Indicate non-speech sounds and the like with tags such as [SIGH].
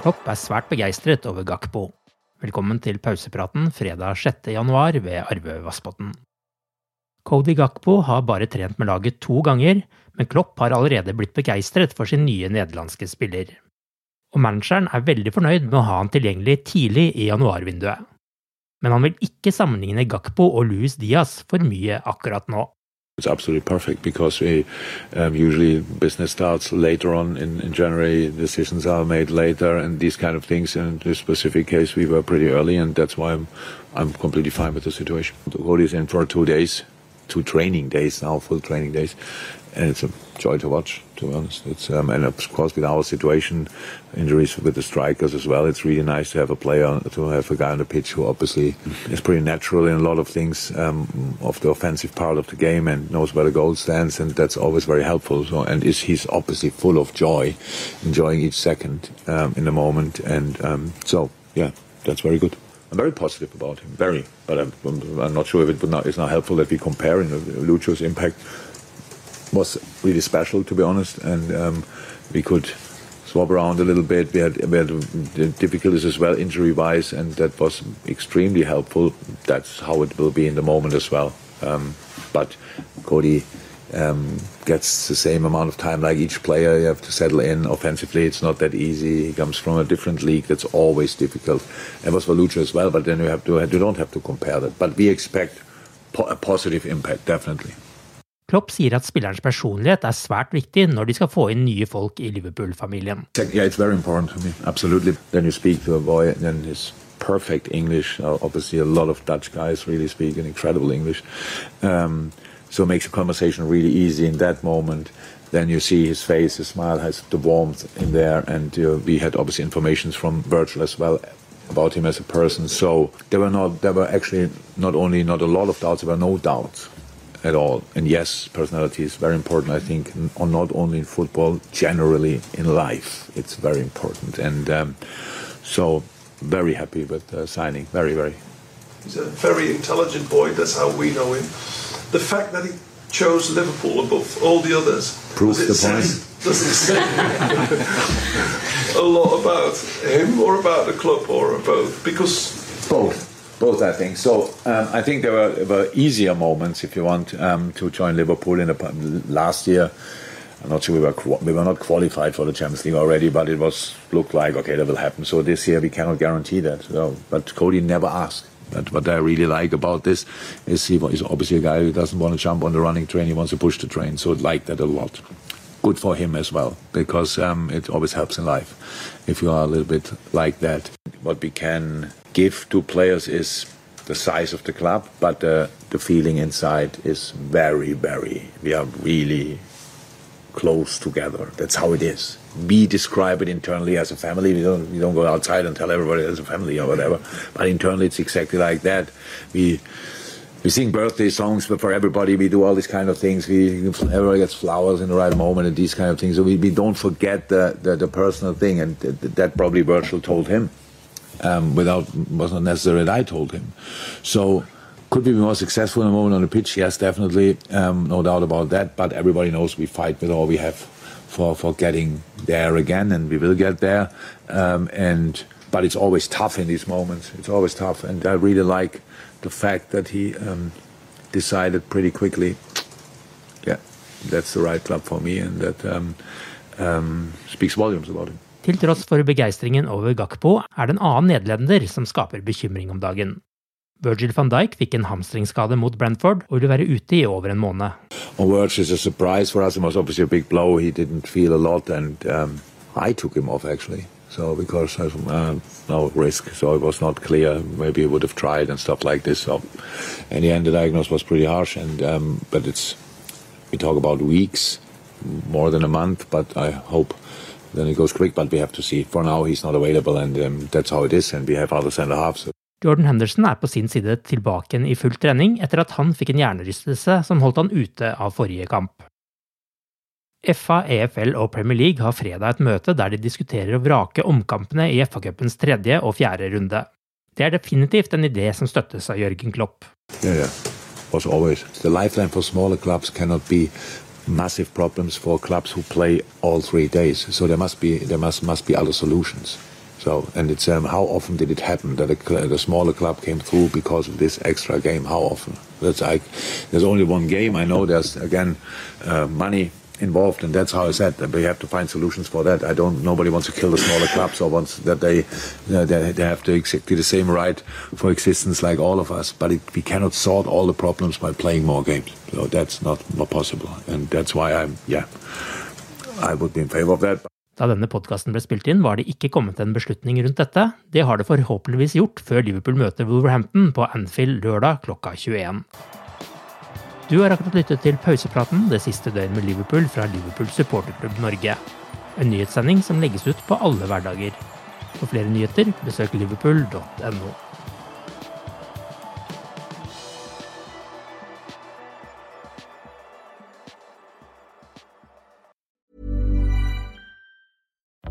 Klopp er svært begeistret over Gakpo. Velkommen til pausepraten fredag 6. januar ved Arve Vassbotn. Cody Gakpo har bare trent med laget to ganger, men Klopp har allerede blitt begeistret for sin nye nederlandske spiller. Og manageren er veldig fornøyd med å ha han tilgjengelig tidlig i januarvinduet. Men han vil ikke sammenligne Gakpo og Luis Diaz for mye akkurat nå. It's absolutely perfect because we um, usually business starts later on in, in January. Decisions are made later, and these kind of things. In this specific case, we were pretty early, and that's why I'm I'm completely fine with the situation. Cody is in for two days, two training days now, full training days, and it's a joy to watch. To be honest, it's um, and of course with our situation, injuries with the strikers as well. It's really nice to have a player, to have a guy on the pitch who obviously is pretty natural in a lot of things um, of the offensive part of the game and knows where the goal stands, and that's always very helpful. So and is he's obviously full of joy, enjoying each second um, in the moment, and um, so yeah, that's very good. I'm very positive about him, very. But I'm, I'm not sure if it would not, it's not helpful that we compare. You know, Lucho's impact was really special, to be honest, and um, we could swap around a little bit. We had, we had difficulties as well, injury-wise, and that was extremely helpful. That's how it will be in the moment as well. Um, but Cody um, gets the same amount of time like each player. You have to settle in offensively. It's not that easy. He comes from a different league. That's always difficult. And was for Lucho as well. But then you have to you don't have to compare that. But we expect po a positive impact definitely. Klopp sier at spillerens personlighet er svært viktig når de skal få inn nye folk i Liverpool-familien. Yeah, it's very important to me. Absolutely. Then you speak to a boy, and then his perfect English. Obviously, a lot of Dutch guys really speak an incredible English. Um, so it makes the conversation really easy in that moment. Then you see his face, his smile has the warmth in there, and uh, we had obviously informations from Virgil as well about him as a person. So there were not, there were actually not only not a lot of doubts, there were no doubts at all. And yes, personality is very important. I think not only in football, generally in life, it's very important. And um, so, very happy with uh, signing. Very, very. He's a very intelligent boy. That's how we know him. The fact that he chose Liverpool above all the others proves the point. [LAUGHS] Doesn't it say a lot about him, or about the club, or both? Because both both, I think. So um, I think there were, were, easier moments, if you want, um, to join Liverpool in the last year. I'm not sure we were we were not qualified for the Champions League already, but it was looked like okay that will happen. So this year we cannot guarantee that. So, but Cody never asked. But what I really like about this is he is obviously a guy who doesn't want to jump on the running train. He wants to push the train. So I like that a lot. Good for him as well because um, it always helps in life if you are a little bit like that. What we can give to players is the size of the club, but uh, the feeling inside is very, very. We are really close together. That's how it is. We describe it internally as a family. We don't, we don't go outside and tell everybody as a family or whatever. But internally, it's exactly like that. We we sing birthday songs for everybody. We do all these kind of things. We everybody gets flowers in the right moment and these kind of things. So we, we don't forget the, the, the personal thing, and that probably Virgil told him, um, without was not necessary that I told him. So could we be more successful in a moment on the pitch? Yes, definitely, um, no doubt about that. But everybody knows we fight with all we have for for getting there again, and we will get there. Um, and but it's always tough in these moments. It's always tough, and I really like the fact that he um, decided pretty quickly, yeah, that's the right club for me, and that um, um, speaks volumes about him. Til tross for begeistringen over Gakpo er det en annen nederlender som skaper bekymring om dagen. Virgil van Dijk fikk en hamstringsskade mot Brentford og vil være ute i over en måned. Well, Virgil is a surprise for us. It was obviously a big blow. He didn't feel a lot, and I took him off actually. So because there's uh, no risk, so it was not clear. Maybe he would have tried and stuff like this. So in the end, the diagnosis was pretty harsh. And um, but it's we talk about weeks, more than a month. But I hope then it goes quick. But we have to see. For now, he's not available, and um, that's how it is. And we have other centre halves. Jordan Henderson er på sin side tilbake i full trening etter at han fikk en hjernerystelse som holdt han ute av forrige kamp. FA, EFL og Premier League har fredag et møte der de diskuterer å vrake omkampene i FA-cupens tredje og fjerde runde. Det er definitivt en idé som støttes av Jørgen Klopp. Yeah, yeah. Was always the lifeline for smaller clubs cannot be massive problems for clubs who play all three days. So there must be there must. So and it's um, how often did it happen that a, smaller club came through because of this extra game? How often? That's like there's only one game. I know there's again uh, money involved, and that's how I said that we have to find solutions for that. I don't. Nobody wants to kill the smaller clubs or wants that they uh, they, they, have to exactly the same right for existence like all of us. But it, we cannot sort all the problems by playing more games. So that's not, not possible, and that's why I'm yeah, I would be in favor of that. Da denne podkasten ble spilt inn, var det ikke kommet en beslutning rundt dette. Det har det forhåpentligvis gjort før Liverpool møter Wolverhampton på Anfield lørdag klokka 21. Du har akkurat lyttet til pausepraten det siste døgn med Liverpool fra Liverpool supporterklubb Norge. En nyhetssending som legges ut på alle hverdager. For flere nyheter, besøk liverpool.no.